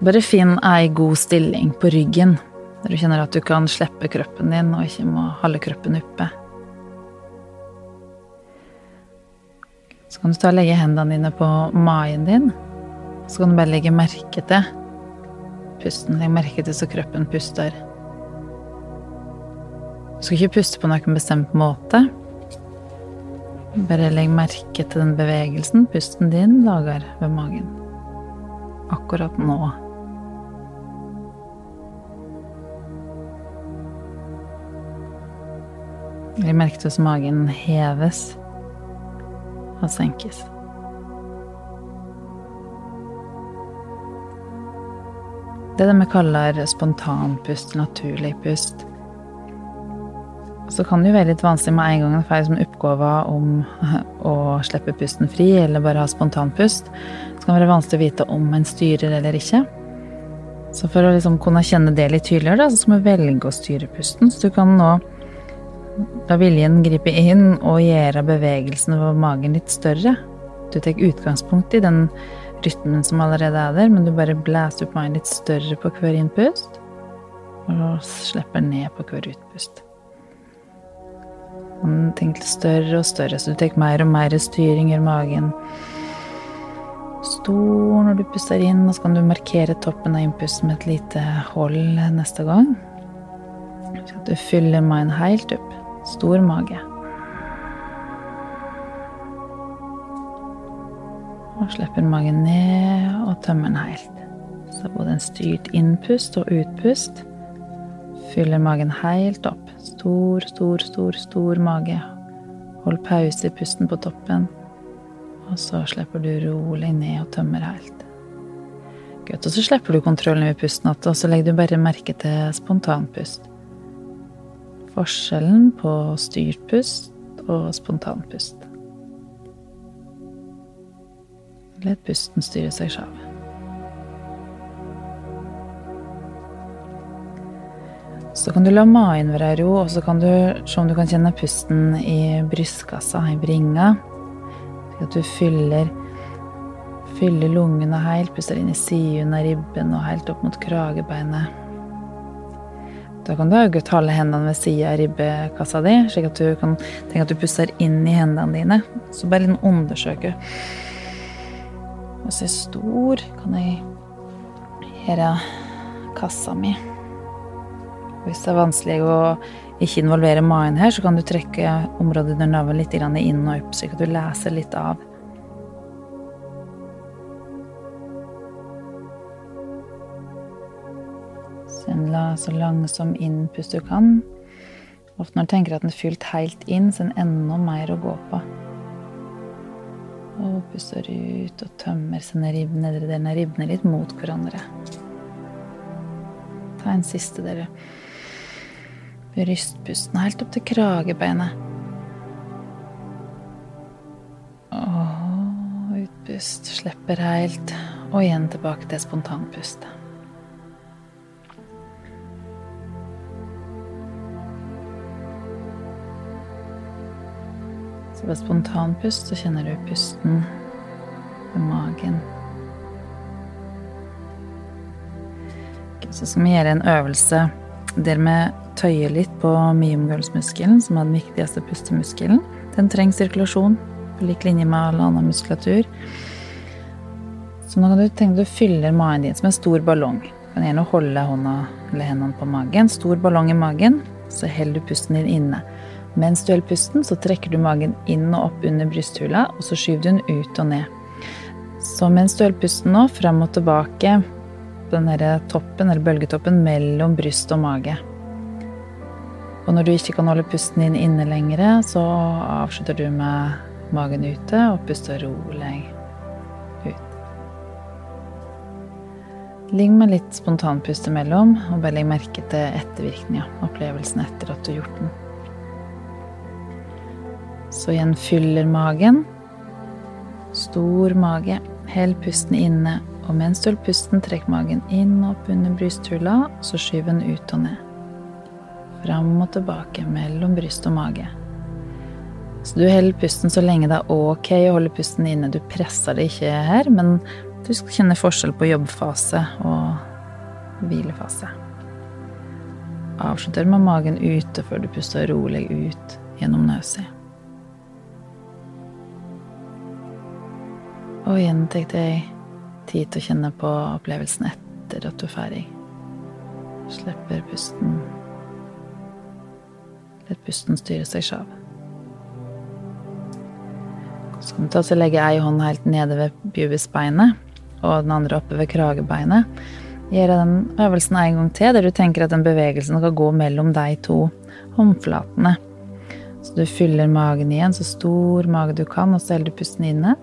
Bare finn ei god stilling på ryggen, der du kjenner at du kan slippe kroppen din og ikke må holde kroppen oppe. Så kan du ta og legge hendene dine på magen din. Så kan du bare legge merke til pusten. Legg merke til så kroppen puster. Du skal ikke puste på noen bestemt måte. Bare legg merke til den bevegelsen pusten din lager ved magen. Akkurat nå. Legg merke til hvordan magen heves og senkes. Det er det vi kaller spontanpust, naturlig pust. Så kan det jo være litt vanskelig med en gang en får som oppgaver om å slippe pusten fri, eller bare ha spontanpust. Så kan det være vanskelig å vite om en styrer eller ikke. Så for å liksom kunne kjenne det litt tydeligere, da, så skal vi velge å styre pusten. Så du kan nå La viljen gripe inn og gjøre bevegelsen på magen litt større. Du tar utgangspunkt i den rytmen som allerede er der, men du bare blæser opp magen litt større på hver innpust. Og slipper ned på hver utpust. Tenk litt større og større, så du tar mer og mer styring i magen. Stor når du puster inn, og så kan du markere toppen av innpusten med et lite hold neste gang. Så du fyller magen helt opp. Stor mage. Og slipper magen ned og tømmer den helt. Så både en styrt innpust og utpust fyller magen helt opp. Stor, stor, stor, stor mage. Hold pause i pusten på toppen. Og så slipper du rolig ned og tømmer helt. Godt, og så slipper du kontrollen over pusten igjen, og så legger du bare merke til spontanpust. Forskjellen på styrt pust og spontanpust. Let pusten styre seg sjøl. Så kan du la magen være i ro, og så kan du se om du kan kjenne pusten i brystkassa, i bringa. Slik at du fyller, fyller lungene helt, puster inn i siden av ribben og helt opp mot kragebeinet. Da kan du ha godt holde hendene ved sida av ribbekassa di, slik at du kan tenke at du puster inn i hendene dine. Så bare litt undersøke. Jeg er stor, kan jeg gjøre kassa mi. Hvis det er vanskelig å ikke involvere magen her, så kan du trekke området under navlen litt inn og opp, slik at du leser litt av. Send la så langsom innpust du kan. Ofte når du tenker at den er fylt helt inn, så er det enda mer å gå på. Og puster ut og tømmer sine ribb, nedre delen av ribbene litt mot hverandre. Ta en siste, dere. Brystpusten helt opp til kragebeinet. Og utpust. Slipper helt. Og igjen tilbake til spontanpust. Ved spontanpust så kjenner du pusten ved magen. Så skal vi gjøre en øvelse der vi tøyer litt på myomgulvsmuskelen, som er den viktigste pustemuskelen. Den trenger sirkulasjon på lik linje med all annen muskulatur. Så nå kan du tenke du fyller magen din som en stor ballong. Du kan gjerne holde hånda eller hendene på magen. Stor ballong i magen, så holder du pusten din inne. Mens du holder pusten, så trekker du magen inn og opp under brysthula, og så skyver du den ut og ned. Så mens du holder pusten nå, fram og tilbake den toppen, eller bølgetoppen, mellom bryst og mage. Og når du ikke kan holde pusten din inne lenger, så avslutter du med magen ute og puster rolig ut. Ligg med litt spontanpust imellom, og bare legg merke til ettervirkninga, opplevelsen etter at du har gjort den. Så igjen fyller magen. Stor mage. Hell pusten inne, og mens du holder pusten, trekk magen inn og opp under brysthula, så skyv den ut og ned. Fram og tilbake mellom bryst og mage. Så du holder pusten så lenge det er ok å holde pusten inne. Du presser det ikke her, men du skal kjenne forskjell på jobbfase og hvilefase. Avslutter med magen ute før du puster rolig ut gjennom nøset. Og igjen tek deg tid til å kjenne på opplevelsen etter at du er ferdig. Slipper pusten. Let pusten styre seg sjøl. Så kan du også legge ei hånd helt nede ved pubisbeinet og den andre oppe ved kragebeinet. Gjøre den øvelsen en gang til, der du tenker at den bevegelsen skal gå mellom de to håndflatene. Så du fyller magen igjen, så stor mage du kan, og så holder du pusten inne.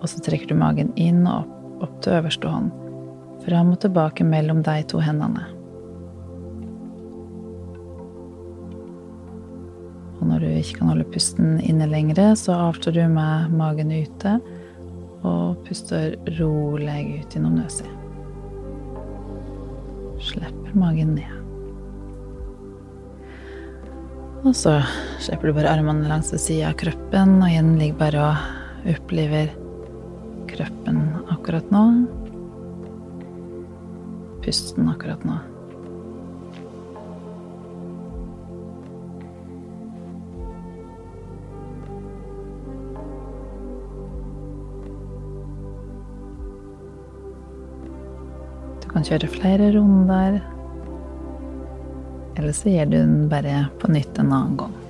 Og så trekker du magen inn og opp, opp til øverste hånd. Fram og tilbake mellom de to hendene. Og når du ikke kan holde pusten inne lenger, så avstår du med magen ute og puster rolig ut gjennom nøset. Slipper magen ned. Og så slipper du bare armene langs ved sida av kroppen, og igjen ligger bare og opplever kroppen akkurat nå. Pusten akkurat nå. Du kan kjøre flere runder. Eller så gjør du den bare på nytt en annen gang.